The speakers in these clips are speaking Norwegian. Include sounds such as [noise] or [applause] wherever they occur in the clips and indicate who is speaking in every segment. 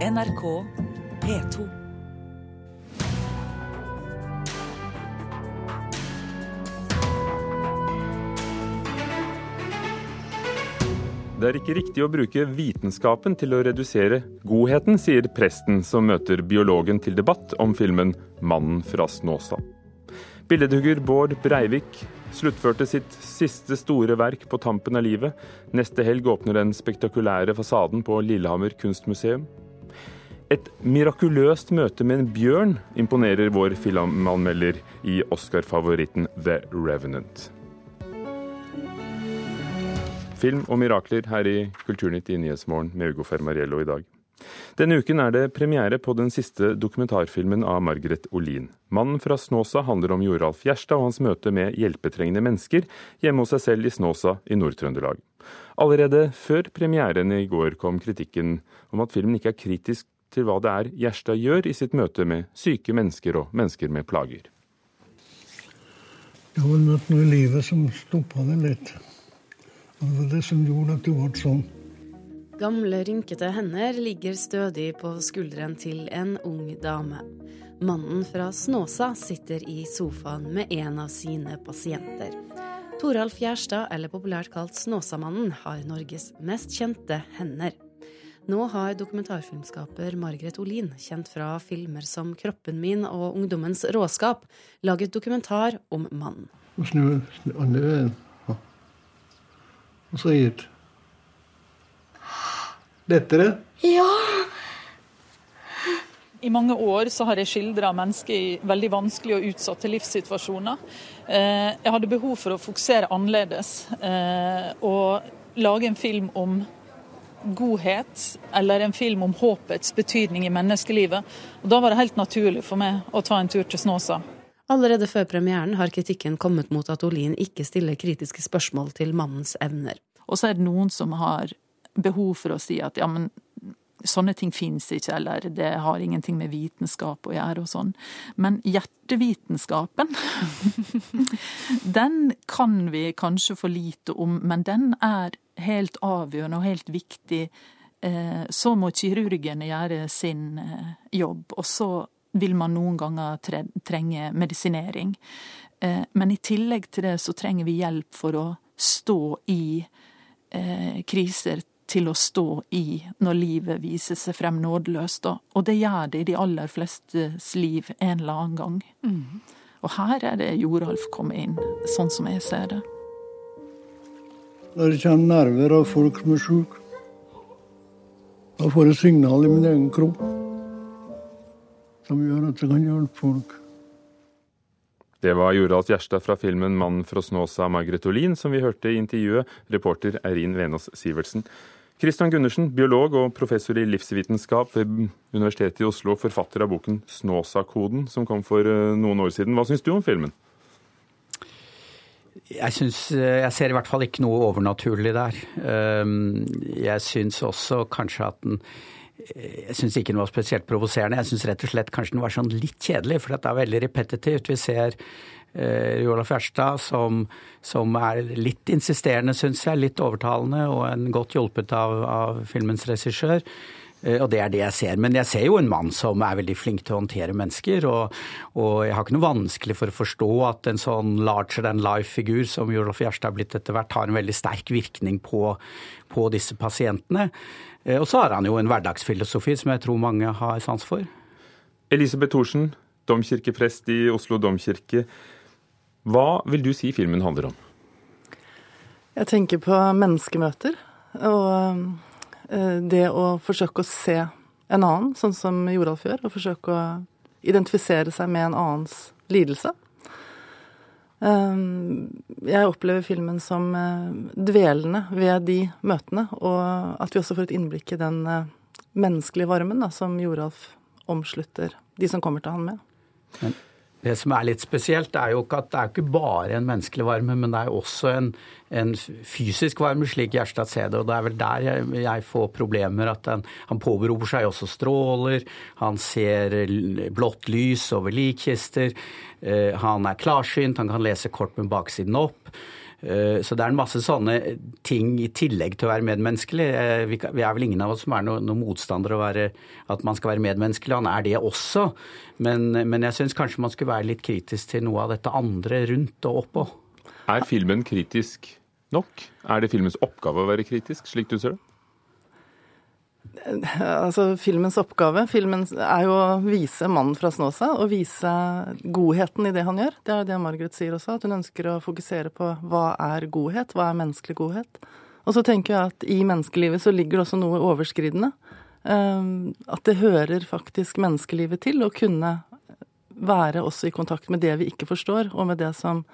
Speaker 1: NRK P2.
Speaker 2: Det er ikke riktig å bruke vitenskapen til å redusere godheten, sier presten som møter biologen til debatt om filmen 'Mannen fra Snåsa'. Billedhugger Bård Breivik sluttførte sitt siste store verk på tampen av livet. Neste helg åpner den spektakulære fasaden på Lillehammer kunstmuseum. Et mirakuløst møte med en bjørn imponerer vår filmanmelder i Oscar-favoritten The Revenant. Film og mirakler her i Kulturnytt i Nyhetsmorgen med Ugo Fermariello i dag. Denne uken er det premiere på den siste dokumentarfilmen av Margaret Olin. 'Mannen fra Snåsa' handler om Joralf Gjerstad og hans møte med hjelpetrengende mennesker hjemme hos seg selv i Snåsa i Nord-Trøndelag. Allerede før premieren i går kom kritikken om at filmen ikke er kritisk til hva det er Gjerstad gjør i sitt møte med syke mennesker og mennesker med plager.
Speaker 3: Det var noe i livet som stoppa det litt. Og det var det som gjorde at det ble sånn.
Speaker 4: Gamle, rynkete hender ligger stødig på skulderen til en ung dame. Mannen fra Snåsa sitter i sofaen med en av sine pasienter. Toralf Gjerstad, eller populært kalt Snåsamannen, har Norges mest kjente hender. Nå har dokumentarfilmskaper Margaret Olin, kjent fra filmer som 'Kroppen min' og 'Ungdommens råskap', laget dokumentar om mannen.
Speaker 3: Og snu snu andre veien. Og så hit. Lettere? Ja.
Speaker 5: I mange år så har jeg skildra mennesker i veldig vanskelige og utsatte livssituasjoner. Eh, Jeg hadde behov for å fokusere annerledes eh, og lage en film om godhet, eller en film om håpets betydning i menneskelivet. Og Da var det helt naturlig for meg å ta en tur til Snåsa.
Speaker 4: Allerede før premieren har kritikken kommet mot at Olin ikke stiller kritiske spørsmål til mannens evner.
Speaker 5: Og så er det noen som har behov for å si at ja, men sånne ting fins ikke, eller det har ingenting med vitenskap å gjøre og sånn. Men hjertevitenskapen, [laughs] den kan vi kanskje for lite om, men den er helt avgjørende og helt viktig. Eh, Så må kirurgene gjøre sin eh, jobb, og så vil man noen ganger trenge medisinering. Eh, Men i tillegg til det så trenger vi hjelp for å stå i kriser til å stå i når livet viser seg frem nådeløst. Og det gjør det i de aller flestes liv en eller annen gang. Og her er det Joralf kommer inn, sånn som jeg ser det.
Speaker 3: Når det kommer nerver av folk som er sjuke. Da får jeg signal i min egen kropp som gjør at jeg kan hjelpe folk.
Speaker 2: Det var Joralf Gjerstad fra filmen 'Mannen fra Snåsa' Margaret Olin, som vi hørte i intervjuet, reporter Eirin Venås Sivertsen. Christian Gundersen, biolog og professor i livsvitenskap ved Universitetet i Oslo, forfatter av boken 'Snåsa-koden', som kom for eh, noen år siden. Hva syns du om filmen?
Speaker 6: Jeg, synes, eh, jeg ser i hvert fall ikke noe overnaturlig der. Ehm, Jeg syns også kanskje at den jeg syns ikke den var spesielt provoserende. Jeg syns rett og slett kanskje den var sånn litt kjedelig, for det er veldig repetitivt. Vi ser eh, Olaf Gjerstad som, som er litt insisterende, syns jeg. Litt overtalende og en godt hjulpet av, av filmens regissør. Eh, Og det er det jeg ser. Men jeg ser jo en mann som er veldig flink til å håndtere mennesker. Og, og jeg har ikke noe vanskelig for å forstå at en sånn larger than life-figur som Jorolf Gjerstad har blitt etter hvert, har en veldig sterk virkning på, på disse pasientene. Eh, Og så har han jo en hverdagsfilosofi som jeg tror mange har sans for.
Speaker 2: Elisabeth Thorsen, domkirkeprest i Oslo domkirke. Hva vil du si filmen handler om?
Speaker 7: Jeg tenker på menneskemøter. Og eh, det å forsøke å se en annen, sånn som Joralf gjør. Og forsøke å identifisere seg med en annens lidelse. Eh, Jeg opplever filmen som eh, dvelende ved de møtene, og at vi også får et innblikk i den eh, menneskelige varmen da, som Joralf omslutter de som kommer til han med.
Speaker 6: Men det som er litt spesielt, er jo ikke at det er ikke bare en menneskelig varme, men det er også en, en fysisk varme, slik Gjerstad ser det. Og det er vel der jeg, jeg får problemer. At han, han påberoper seg også stråler. Han ser blått lys over likkister. eh, Han er klarsynt, han kan lese kort med baksiden opp. Eh, så det er en masse sånne ting i tillegg til å være medmenneskelig. Eh, vi er vel ingen av oss som er noen noe motstander av at man skal være medmenneskelig. Han er det også. Men, men jeg syns kanskje man skulle være litt kritisk til noe av dette andre rundt og oppå.
Speaker 2: Er filmen kritisk nok? Er det filmens oppgave å være kritisk, slik du ser det?
Speaker 7: Altså, Filmens oppgave filmen er jo å vise mannen fra Snåsa, og vise godheten i det han gjør. Det er det Margaret sier også, at hun ønsker å fokusere på hva er godhet, hva er menneskelig godhet. Og så tenker jeg at i menneskelivet så ligger det også noe overskridende. Ehm, at det hører faktisk menneskelivet til å kunne være også i kontakt med det vi ikke forstår, og med det som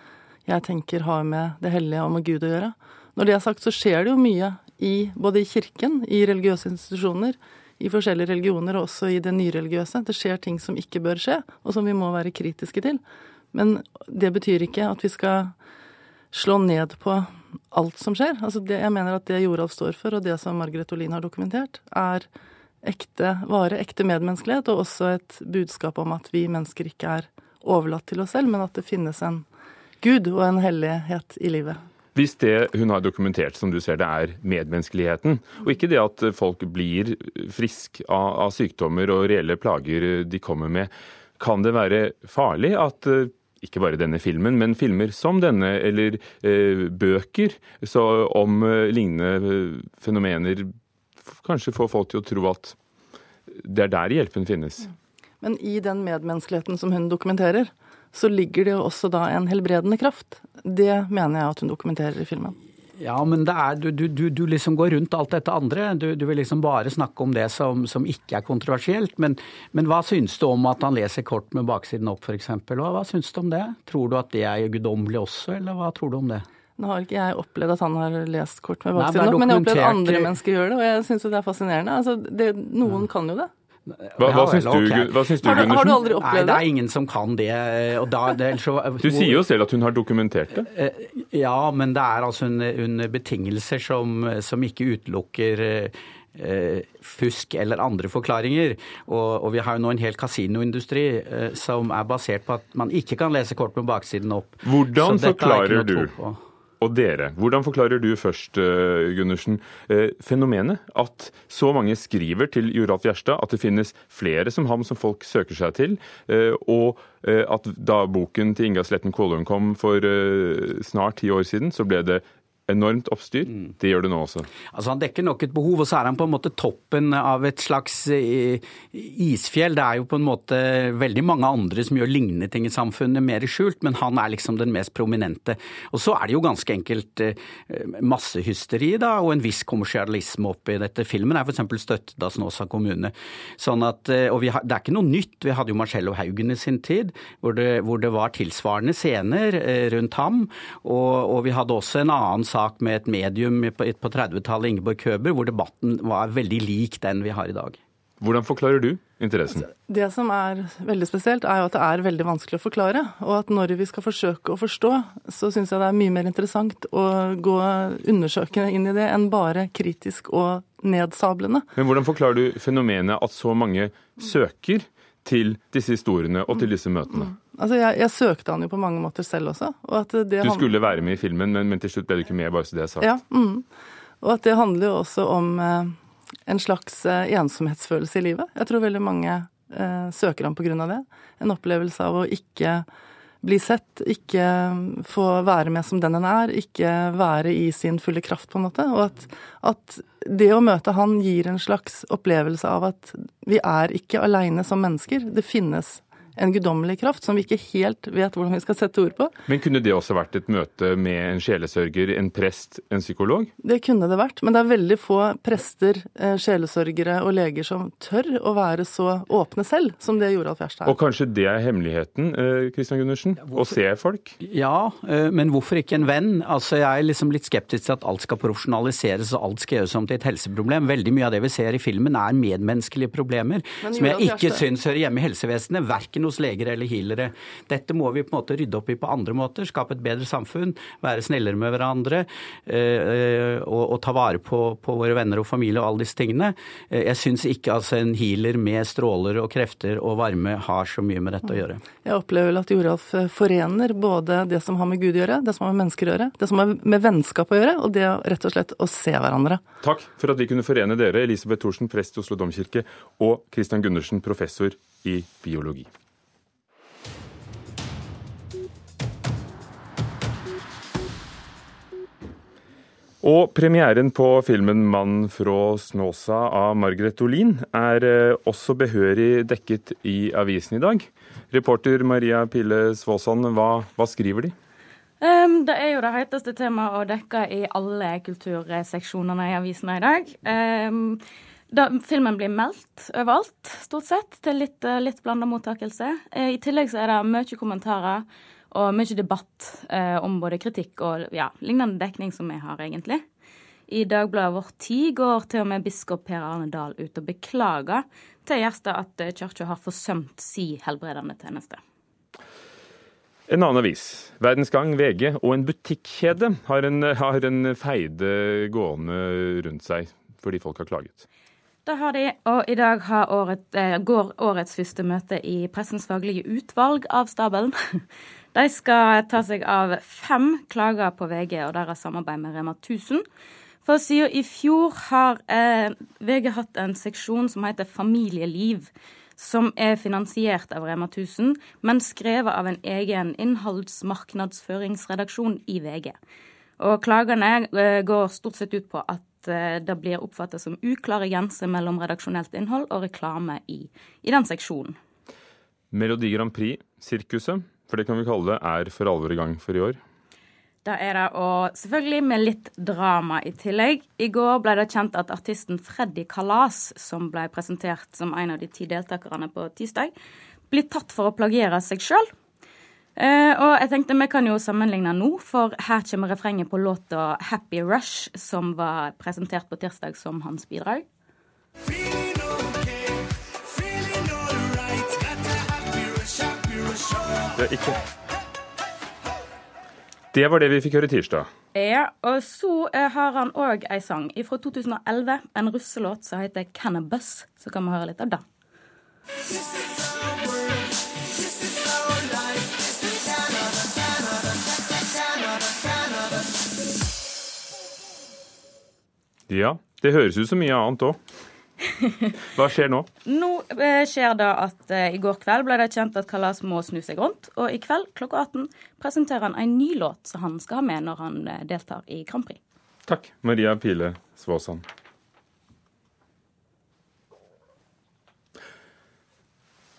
Speaker 7: jeg tenker har med det hellige og med Gud å gjøre. Når det er sagt, så skjer det jo mye i, både i kirken, i religiøse institusjoner, i forskjellige religioner og også i det nyreligiøse. Det skjer ting som ikke bør skje, og som vi må være kritiske til. Men det betyr ikke at vi skal slå ned på alt som skjer. Altså det, jeg mener at det Joralf står for, og det som Margaret Olin har dokumentert, er ekte vare, ekte medmenneskelighet, og også et budskap om at vi mennesker ikke er overlatt til oss selv, men at det finnes en Gud og en hellighet i livet.
Speaker 2: Hvis det hun har dokumentert, som du ser det, er medmenneskeligheten, og ikke det at folk blir friske av, av sykdommer og reelle plager de kommer med, kan det være farlig at eh, ikke bare denne filmen, men filmer som denne, eller eh, bøker om eh, lignende fenomener, kanskje får folk til å tro at det er der hjelpen finnes.
Speaker 7: Men i den medmenneskeligheten som hun dokumenterer, så ligger det jo også da en helbredende kraft. Det mener jeg at hun dokumenterer i filmen.
Speaker 6: Ja, men er, du, du, du, liksom går rundt alt dette andre. Du, du vil liksom bare snakke om det som, som ikke er kontroversielt. Men, men, hva syns du om at han leser kort med baksiden opp, f.eks.? Hva, hva syns du om det? Tror du at det er guddommelig også, eller hva tror du om det?
Speaker 7: Nå har ikke jeg opplevd at han har lest kort med baksiden opp, men jeg har opplevd andre mennesker gjøre det, og jeg syns jo det er fascinerende. Altså, det, noen ja. kan jo det.
Speaker 2: Hva, hva syns du, okay. hva syns du
Speaker 7: har, har, du aldri opplevd det?
Speaker 6: Nei, det er ingen som kan det. Da, det så,
Speaker 2: du sier jo selv at hun har dokumentert det.
Speaker 6: Eh, ja, men det er altså under betingelser som, som ikke utelukker eh, fusk eller andre forklaringer. Og, og, vi har jo nå en hel kasinoindustri eh, som er basert på at man ikke kan lese kort med baksiden opp.
Speaker 2: Hvordan forklarer du og dere. Hvordan forklarer du først, eh, Gundersen, eh, fenomenet at så mange skriver til Joralf Gjerstad at det finnes flere som ham som folk søker seg til, eh, og at da boken til Inga Sletten Kålund kom for snart ti år siden, så ble det enormt oppstyr. Mm. Det gjør det nå også.
Speaker 6: Altså Han dekker nok et behov, og så er han på en måte toppen av et slags eh, isfjell. Det er jo på en måte veldig mange andre som gjør lignende ting i samfunnet, mer skjult, men han er liksom den mest prominente. Og så er det jo ganske enkelt eh, massehysteri da, og en viss kommersialisme oppi dette. Filmen er f.eks. støttet av Snåsa kommune. Sånn at, eh, og har, Det er ikke noe nytt. Vi hadde jo Marcello Haugen i sin tid, hvor det, hvor det var tilsvarende scener rundt ham. Og, og vi hadde også en annen sak sak med et medium på 30-tallet, Ingeborg Køber, hvor debatten var veldig lik den vi har i dag.
Speaker 2: Hvordan forklarer du interessen?
Speaker 7: Altså, det som er veldig spesielt, er jo at det er veldig vanskelig å forklare. Og at når vi skal forsøke å forstå, så syns jeg det er mye mer interessant å gå undersøkende inn i det enn bare kritisk og nedsablende.
Speaker 2: Men hvordan forklarer du fenomenet at så mange søker til disse historiene og til disse møtene?
Speaker 7: Altså, jeg, jeg, søkte han jo på mange måter selv også.
Speaker 2: du skulle være med i filmen, men, men, til slutt ble du ikke med, bare så det er sagt.
Speaker 7: Ja, mm. Og at det handler jo også om eh, en slags eh, ensomhetsfølelse i livet. Jeg tror veldig mange eh, søker ham av det. En opplevelse av å ikke bli sett, ikke få være med som den en er, ikke være i sin fulle kraft, på en måte. Og at, at det å møte han gir en slags opplevelse av at vi er ikke aleine som mennesker. Det finnes en guddommelig kraft som vi ikke helt vet hvordan vi skal sette ord på.
Speaker 2: Men kunne det også vært et møte med en sjelesørger, en prest, en psykolog?
Speaker 7: Det kunne det vært, men det er veldig få prester, eh, sjelesørgere og leger som tør å være så åpne selv som det Joralf Gjerstad
Speaker 2: er. Og kanskje det er hemmeligheten, Kristian Gundersen? Ja, Å se folk?
Speaker 6: Ja, eh, men hvorfor ikke en venn? Altså, Jeg er liksom litt skeptisk til at alt skal profesjonaliseres og alt skal gjøres om til et helseproblem. Veldig mye av det vi ser i filmen er medmenneskelige problemer som jeg ikke syns hører hjemme i helsevesenet. verken hos leger eller healere. Dette må vi på en måte rydde opp i på andre måter. Skape et bedre samfunn, være snillere med hverandre øh, og, og, ta vare på, på, våre venner og familie og alle disse tingene. Jeg syns ikke altså en healer med stråler og krefter og varme har så mye med dette å gjøre.
Speaker 7: Jeg opplever vel at Joralf forener både det som har med Gud å gjøre, det som har med mennesker å gjøre, det som har med vennskap å gjøre, og det rett og slett å se hverandre.
Speaker 2: Takk for at vi kunne forene dere, Elisabeth Thorsen, prest i Oslo domkirke, og Christian Gundersen, professor i biologi. Og premieren på filmen 'Mann fra Snåsa' av Margaret Olin er eh, også behørig dekket i avisen i dag. Reporter Maria Pille Svåsand, hva, hva skriver de?
Speaker 8: Um, det er jo det heteste temaet å dekke i alle kulturseksjonene i avisene i dag. Um, da, filmen blir meldt overalt, stort sett, til litt, eh, litt blanda mottakelse. Uh, I tillegg så er det mye kommentarer og mye debatt eh, om både kritikk og ja, lignende dekning som vi har, egentlig. I Dagbladet Vårt Tid går til og med biskop Per Arne Dahl ut og beklager til Gjerstad at kirka har forsømt si helbredende tjeneste.
Speaker 2: En annen avis, Verdens Gang, VG og en butikkjede har en, har en feide gående rundt seg fordi folk har klaget.
Speaker 8: Det har de, og i dag året, eh, går årets første møte i Pressens faglige utvalg av stabelen. [laughs] De skal ta seg av fem klager på VG og deres samarbeid med Rema 1000. For siden i fjor har eh, VG hatt en seksjon som heter Familieliv som er finansiert av Rema 1000, men skrevet av en egen innholdsmarknadsføringsredaksjon i VG. Og klagene eh, går stort sett ut på at det blir oppfattet som uklare grenser mellom redaksjonelt innhold og reklame i, i den seksjonen.
Speaker 2: Melodi Grand Prix, sirkuset, for det kan vi kalle det, er for alvor i gang for i år?
Speaker 8: Det er det, og selvfølgelig med litt drama i tillegg. I går ble det kjent at artisten Freddy Kalas, som ble presentert som en av de ti deltakerne på tirsdag, blir tatt for å plagiere seg sjøl. Eh, og jeg tenkte vi kan jo sammenligne nå, for her kommer refrenget på låta 'Happy Rush', som var presentert på tirsdag som hans bidrag.
Speaker 2: Det er ikke det var det vi fikk høre tirsdag.
Speaker 8: Ja, og så eh, har han òg ei sang fra 2011, en russelåt som heter 'Cannabis'. Så kan vi høre litt av den.
Speaker 2: Ja, det høres ut som mye annet òg. [laughs] Hva skjer nå?
Speaker 8: Nå eh, skjer det at eh, i går kveld ble det kjent at Kalas må snu seg rundt. Og i kveld klokka 18 presenterer han en ny låt som han skal ha med når han eh, deltar i Grand Prix.
Speaker 2: Takk, Maria Pile Svåsand.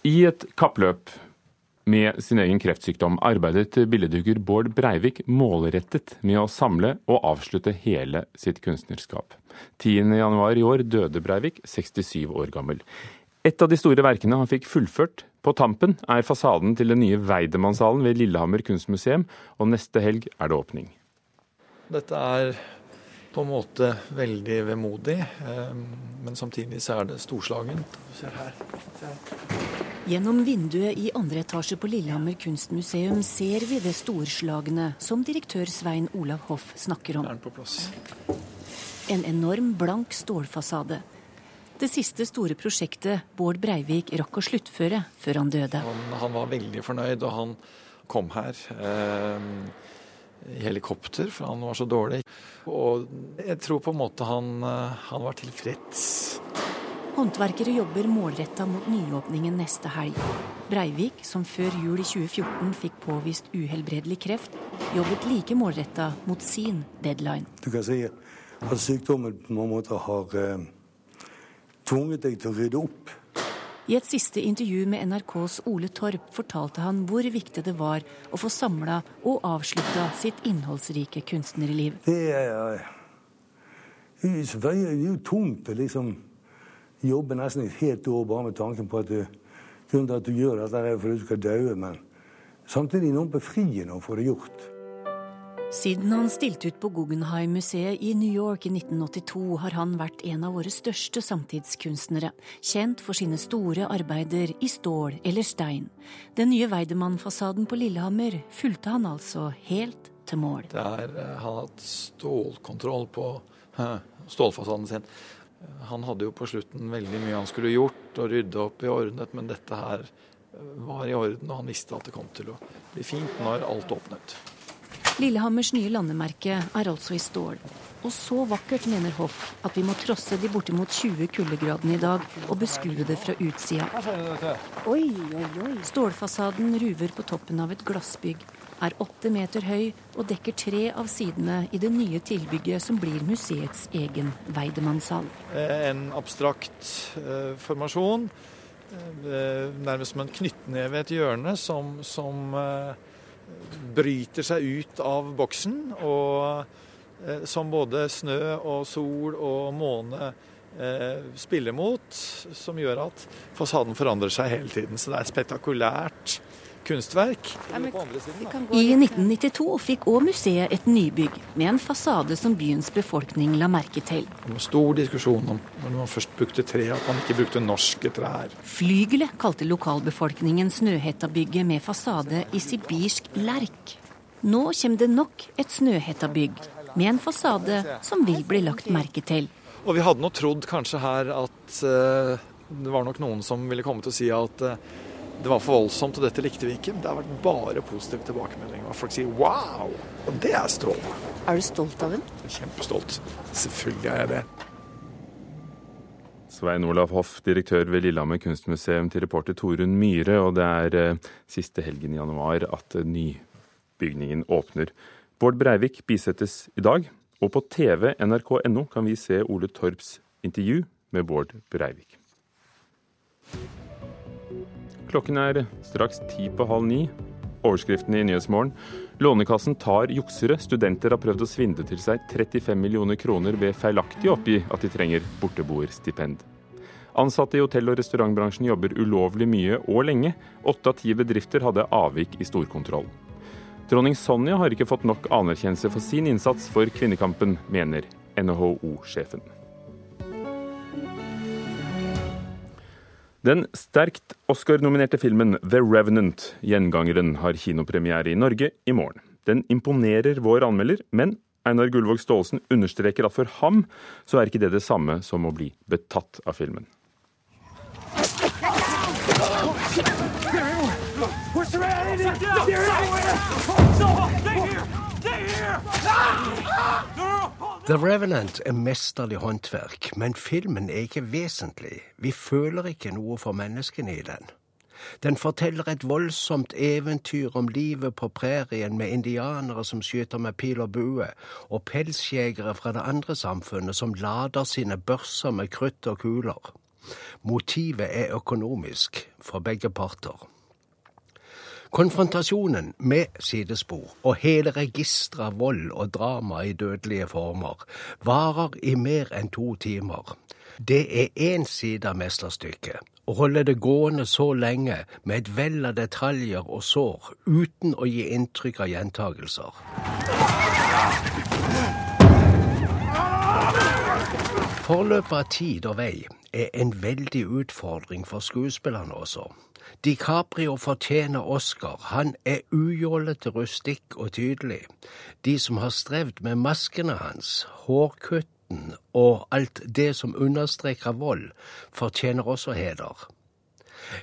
Speaker 2: I et kappløp med sin egen kreftsykdom arbeidet billedhugger Bård Breivik målrettet med å samle og avslutte hele sitt kunstnerskap. 10.1 i år døde Breivik, 67 år gammel. Et av de store verkene han fikk fullført på tampen, er fasaden til den nye Weidemannshallen ved Lillehammer kunstmuseum, og neste helg er det åpning.
Speaker 9: Dette er på en måte veldig vemodig, eh, men samtidig så er det storslagent. Se her. Se
Speaker 10: her. Gjennom vinduet i andre etasje på Lillehammer kunstmuseum ser vi det storslagne som direktør Svein Olav Hoff snakker om. En enorm, blank stålfasade. Det siste store prosjektet Bård Breivik rakk å sluttføre før han døde.
Speaker 9: Han, han var veldig fornøyd, og han kom her eh, helikopter, for han var så dårlig. Og jeg tror på en måte han, eh, han var tilfreds.
Speaker 10: Håndverkere jobber målretta mot nyåpningen neste helg. Breivik, som før jul i 2014 fikk påvist uhelbredelig kreft, jobbet like målretta mot sin deadline.
Speaker 11: Du kan si at sykdommen på en måte har eh, tvunget deg til å rydde opp.
Speaker 10: I et siste intervju med NRKs Ole Torp fortalte han hvor viktig det var å få samla og avslutta sitt innholdsrike kunstnerliv.
Speaker 11: Det er, det er jo tungt å liksom jobbe nesten et helt år bare med tanken på at du, grunnen til at du gjør dette, er fordi du skal dø. Men samtidig noe befriende å få det gjort.
Speaker 10: Siden han stilte ut på Guggenheim-museet i New York i 1982, har han vært en av våre største samtidskunstnere, kjent for sine store arbeider i stål eller stein. Den nye Weidemann-fasaden på Lillehammer fulgte han altså helt til mål.
Speaker 9: Der eh, han hatt stålkontroll på [laughs] stålfasaden sin. Han hadde jo på slutten veldig mye han skulle gjort og rydde opp i ordnet, men dette her var i orden, og han visste at det kom til å bli fint når alt åpnet.
Speaker 10: Lillehammers nye landemerke er altså i stål. Og så vakkert, mener Hoff, at vi må trosse de bortimot 20 kuldegradene i dag og beskue det fra utsida. Oi, oi, oi. Stålfasaden ruver på toppen av et glassbygg, er åtte meter høy og dekker tre av sidene i det nye tilbygget som blir museets egen Weidemannssal.
Speaker 9: Eh, en abstrakt eh, formasjon, eh, nærmest som en knyttneve i et hjørne, som, som eh, bryter seg ut av boksen, og eh, som både snø og sol og måne eh, spiller mot, som gjør at fasaden forandrer seg hele tiden. Så det er spektakulært kunstverk.
Speaker 10: I 1992 fikk òg museet et nybygg, med en fasade som byens befolkning la merke til.
Speaker 9: Det var stor diskusjon om når man først brukte tre, at man ikke brukte norske trær.
Speaker 10: Flygelet kalte lokalbefolkningen Snøhetta-bygget med fasade i sibirsk lerk. Nå kommer det nok et Snøhetta-bygg, med en fasade som vil bli lagt merke til.
Speaker 9: Og vi hadde nå trodd kanskje her at uh, det var nok noen som ville komme til å si at uh, det var for voldsomt, og dette likte vi ikke. Men det har vært bare positive tilbakemeldinger. Folk sier 'wow', og det er strålende.
Speaker 10: Er du stolt av den?
Speaker 9: Kjempestolt. Selvfølgelig er jeg det.
Speaker 2: Svein Olav Hoff, direktør ved Lillehammer kunstmuseum, til reporter Torunn Myhre. Og det er eh, siste helgen i januar at eh, nybygningen åpner. Bård Breivik bisettes i dag, og på TV nrk.no kan vi se Ole Torps intervju med Bård Breivik. Klokken er straks ti på halv ni. Overskriften i Nyhetsmorgen. Lånekassen tar juksere. Studenter har prøvd å svindle til seg 35 millioner kroner ved feilaktig å oppgi at de trenger borteboerstipend. Ansatte i hotell- og restaurantbransjen jobber ulovlig mye og lenge. Åtte av ti bedrifter hadde avvik i storkontroll. Dronning Sonja har ikke fått nok anerkjennelse for sin innsats for kvinnekampen, mener NHO-sjefen. Den sterkt Oscar-nominerte filmen The Revenant, gjengangeren, har kinopremiere i Norge i morgen. Den imponerer vår anmelder, men Einar Gullvåg Staalesen understreker at for ham så er ikke det det samme som å bli betatt av filmen.
Speaker 12: The Revenant er mesterlig håndverk, men filmen er ikke vesentlig. Vi føler ikke noe for menneskene i den. Den forteller et voldsomt eventyr om livet på prærien med indianere som skyter med pil og bue, og pelsjegere fra det andre samfunnet som lader sine børser med krutt og kuler. Motivet er økonomisk for begge parter. Konfrontasjonen med sidespor og hele registeret av vold og drama i dødelige former varer i mer enn to timer. Det er én side av mesterstykket. Å holde det gående så lenge med et vell av detaljer og sår uten å gi inntrykk av gjentagelser. Forløpet av tid og vei er en veldig utfordring for skuespillerne også. DiCaprio fortjener Oscar. Han er ujålete, rustikk og tydelig. De som har strevd med maskene hans, hårkutten og alt det som understreker vold, fortjener også heder.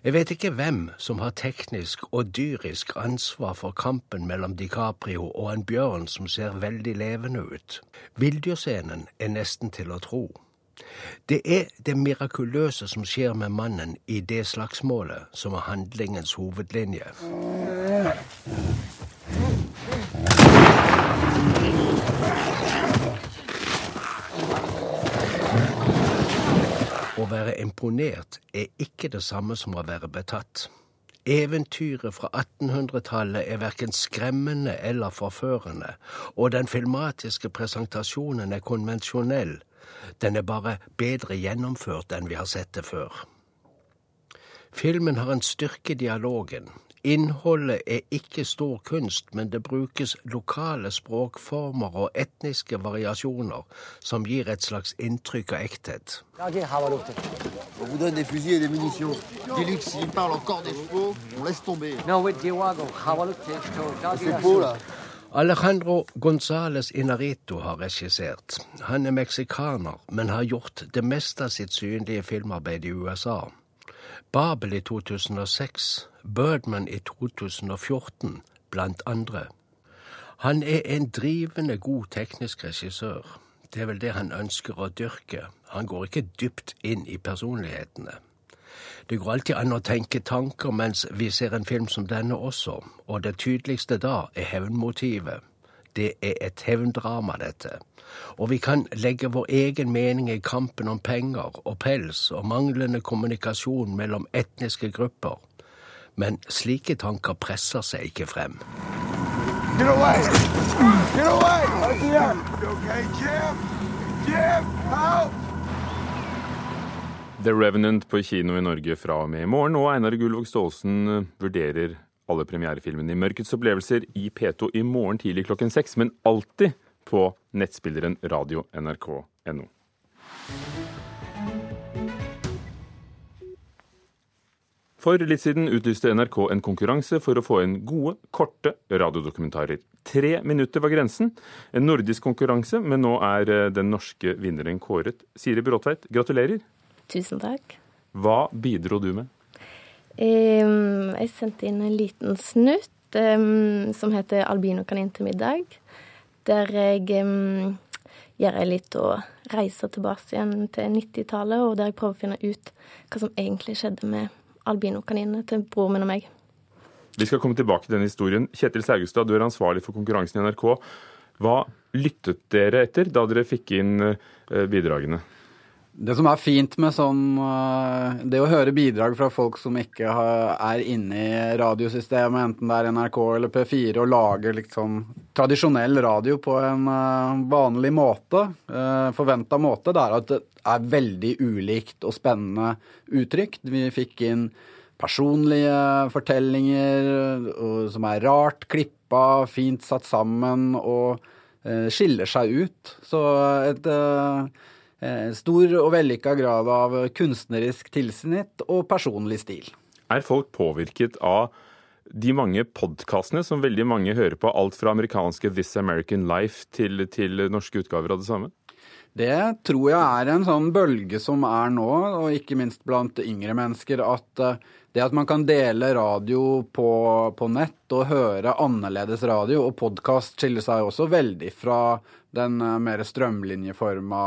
Speaker 12: Jeg vet ikke hvem som har teknisk og dyrisk ansvar for kampen mellom DiCaprio og en bjørn som ser veldig levende ut. Vildyrscenen er nesten til å tro. Det er det mirakuløse som skjer med mannen i det slagsmålet, som er handlingens hovedlinje. Å være imponert er ikke det samme som å være betatt. Eventyret fra 1800-tallet er verken skremmende eller forførende, og den filmatiske presentasjonen er konvensjonell. Den er bare bedre gjennomført enn vi har sett det før. Filmen har en styrke i dialogen. Innholdet er ikke stor kunst, men det brukes lokale språkformer og etniske variasjoner som gir et slags inntrykk av ekthet. Alejandro Gonzales Inarito har regissert. Han er meksikaner, men har gjort det meste av sitt synlige filmarbeid i USA. Babel i 2006, Birdman i 2014, blant andre. Han er en drivende god teknisk regissør. Det er vel det han ønsker å dyrke. Han går ikke dypt inn i personlighetene. Det går alltid an å tenke tanker mens vi ser en film som denne også, og det tydeligste da er hevnmotivet. Det er et hevndrama, dette. Og vi kan legge vår egen mening i kampen om penger og pels og manglende kommunikasjon mellom etniske grupper. Men slike tanker presser seg ikke frem.
Speaker 13: Get away! Get away! Jim! Okay, Jim! Jim! Help!
Speaker 2: The Revenant på kino i Norge fra og med i morgen, og Einar Gullvåg Staalesen eh, vurderer alle premierefilmene i Mørkets opplevelser i P2 i morgen tidlig klokken seks, men alltid på nettspilleren radio nrk.no. For litt siden utlyste NRK en konkurranse for å få inn gode, korte radiodokumentarer. Tre minutter var grensen. En nordisk konkurranse, men nå er eh, den norske vinneren kåret. Siri Bråtveit, gratulerer.
Speaker 14: Tusen takk.
Speaker 2: Hva bidro du med?
Speaker 14: Um, jeg sendte inn en liten snutt um, som heter 'Albinokanin til middag'. Der jeg um, gjør litt å reise tilbake igjen til 90-tallet, og der jeg prøver å finne ut hva som egentlig skjedde med albinokaninene til broren min og meg.
Speaker 2: Vi skal komme tilbake til den historien. Kjetil Saugestad, du er ansvarlig for konkurransen i NRK. Hva lyttet dere etter da dere fikk inn eh, bidragene?
Speaker 15: Det som er fint med sånn eh, Det å høre bidrag fra folk som ikke er inne i radiosystemet, enten det er NRK eller P4, og lager liksom tradisjonell radio på en eh, vanlig måte, forventa måte, det er at det er veldig ulikt og spennende uttrykk. Vi fikk inn personlige fortellinger som er rart klippa, fint satt sammen og skiller seg ut. Så et stor og vellykka grad av kunstnerisk tilsnitt og personlig stil.
Speaker 2: Er folk påvirket av de mange podkastene som veldig mange hører på, alt fra amerikanske This American Life til, til norske utgaver av det samme?
Speaker 15: Det tror jeg er en sånn bølge som er nå, og ikke minst blant yngre mennesker, at det at man kan dele radio på, på nett og høre annerledes radio, og podkast skiller seg også veldig fra den mer strømlinjeforma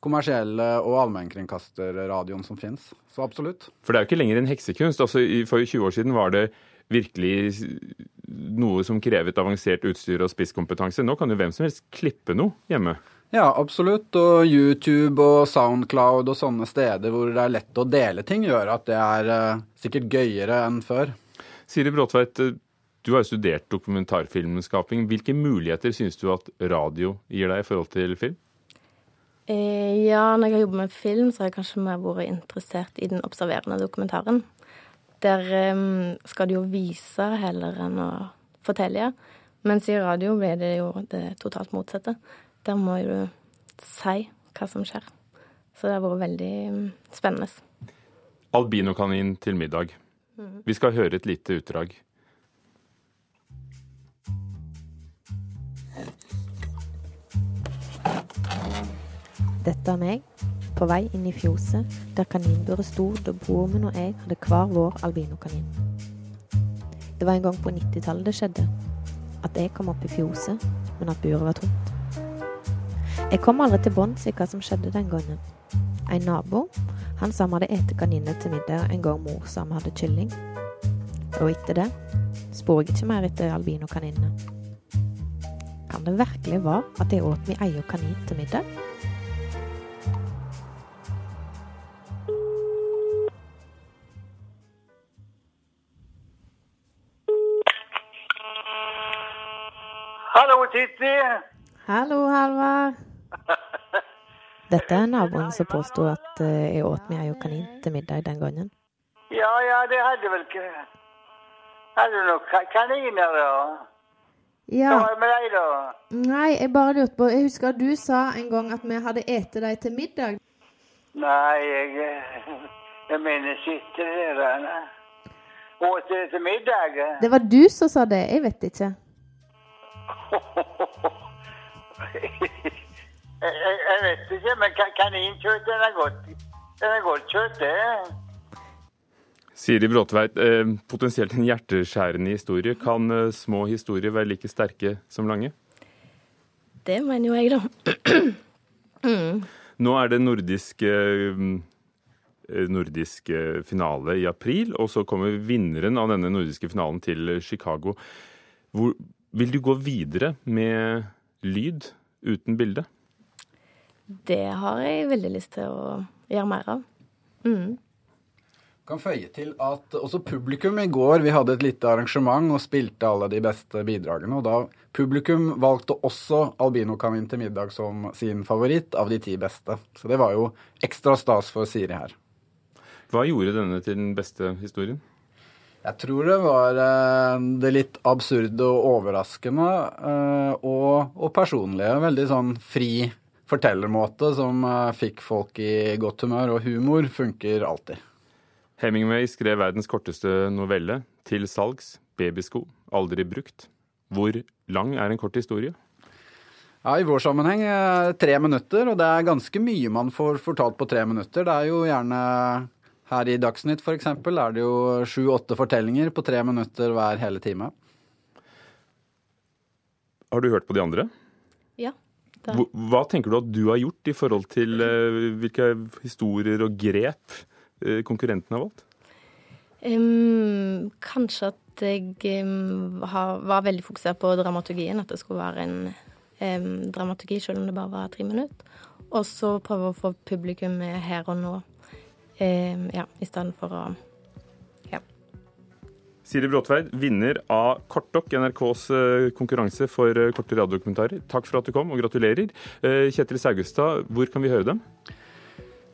Speaker 15: kommersielle og allmennkringkasterradioen som finnes. Så absolutt.
Speaker 2: For det er jo ikke lenger en heksekunst. Altså, for 20 år siden var det virkelig noe som krevet avansert utstyr og spisskompetanse. Nå kan jo hvem som helst klippe noe hjemme.
Speaker 15: Ja, absolutt. Og YouTube og Soundcloud og sånne steder hvor det er lett å dele ting, gjør at det er uh, sikkert gøyere enn før.
Speaker 2: Siri Bråtveit, du har jo studert dokumentarfilmskaping. Hvilke muligheter syns du at radio gir deg i forhold til film?
Speaker 14: Eh, ja, når jeg har jobbet med film, så har jeg kanskje mer vært interessert i den observerende dokumentaren. Der um, skal du jo vise heller enn å fortelle. Mens i radio blir det jo det totalt motsatte. Der må du si hva som skjer. Så det har vært veldig um, spennende.
Speaker 2: Albinokanin til middag. Mm. Vi skal høre et lite utdrag.
Speaker 16: Dette er meg, på vei inn i fjoset der kaninburet sto da broren min og jeg hadde hver vår albinokanin. Det var en gang på 90-tallet det skjedde. At jeg kom opp i fjoset, men at buret var tomt. Jeg kom aldri til bunns i hva som skjedde den gangen. En nabo han sa vi hadde spist kaniner til middag en gang mor sa vi hadde kylling. Og etter det spor jeg ikke mer etter albinokaninene. Kan det virkelig være at jeg åt min egen kanin til middag?
Speaker 17: Titti.
Speaker 16: Hallo, Halvard. [laughs] Dette er naboen som påsto at eh, jeg åt meg ei kanin til middag den gangen.
Speaker 17: Ja, ja, det hadde vel ikke Hadde du noen kaniner, da?
Speaker 16: Ja.
Speaker 17: Hva er det med deg, da?
Speaker 16: Nei, jeg bare lurte på Jeg husker du sa en gang at vi hadde ete deg til middag.
Speaker 17: Nei, jeg eh, Jeg mener, sitter der da. Åt dere til middag?
Speaker 16: Det var du som sa det, jeg vet ikke. [laughs]
Speaker 17: jeg, vet ikke, men ka kaninkjøtt den er godt. Den er godt kjøtt, det.
Speaker 2: Siri Bråtveit, eh, potensielt en hjerteskjærende historie. Kan eh, små historier være like sterke som lange?
Speaker 14: Det mener jo jeg, da. mm. [clears throat]
Speaker 2: Nå er det nordisk, eh, nordisk finale i april, og så kommer vinneren av denne nordiske finalen til Chicago. Hvor, vil du gå videre med lyd uten bilde?
Speaker 14: Det har jeg veldig lyst til å gjøre mer av. Mm.
Speaker 15: kan føye til at også publikum i går Vi hadde et lite arrangement og spilte alle de beste bidragene. Og da publikum valgte også albinokanin til middag som sin favoritt av de ti beste. Så det var jo ekstra stas for Siri her.
Speaker 2: Hva gjorde denne til den beste historien?
Speaker 15: Jeg tror det var eh, det litt absurde og overraskende eh, og, og personlige. Veldig sånn fri fortellermåte som eh, fikk folk i godt humør, og humor funker alltid.
Speaker 2: Hemingway skrev verdens korteste novelle, 'Til salgs babysko, aldri brukt'. Hvor lang er en kort historie?
Speaker 15: Ja, I vår sammenheng tre minutter, og det er ganske mye man får fortalt på tre minutter. Det er jo gjerne her i Dagsnytt f.eks. er det jo sju-åtte fortellinger på tre minutter hver hele time.
Speaker 2: Har du hørt på de andre?
Speaker 14: Ja.
Speaker 2: Hva, hva tenker du at du har gjort i forhold til uh, hvilke historier og grep uh, konkurrentene har valgt?
Speaker 14: Um, kanskje at jeg um, har, var veldig fokusert på dramaturgien. At det skulle være en um, dramaturgi, selv om det bare var tre minutter. Og så prøve å få publikum med her og nå, ja, i stedet for å
Speaker 2: Siri Bråtveit, vinner av Kortdokk, NRKs konkurranse for korte radiodokumentarer. Takk for at du kom, og gratulerer. Kjetil Saugestad, hvor kan vi høre dem?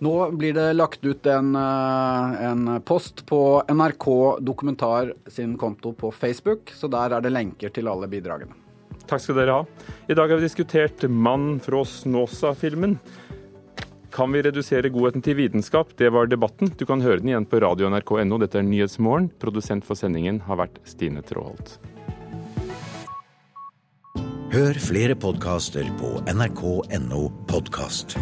Speaker 15: Nå blir det lagt ut en, en, post på NRK Dokumentar sin konto på Facebook, så der er det lenker til alle bidragene.
Speaker 2: Takk skal dere ha. I dag har vi diskutert 'Mann fra Snåsa'-filmen. Kan vi redusere godheten til vitenskap? Det var debatten. Du kan høre den igjen på radio nrk.no. Dette er Nyhetsmorgen. Produsent for sendingen har vært Stine Tråholt.
Speaker 18: Hør flere podkaster på nrk.no podkast.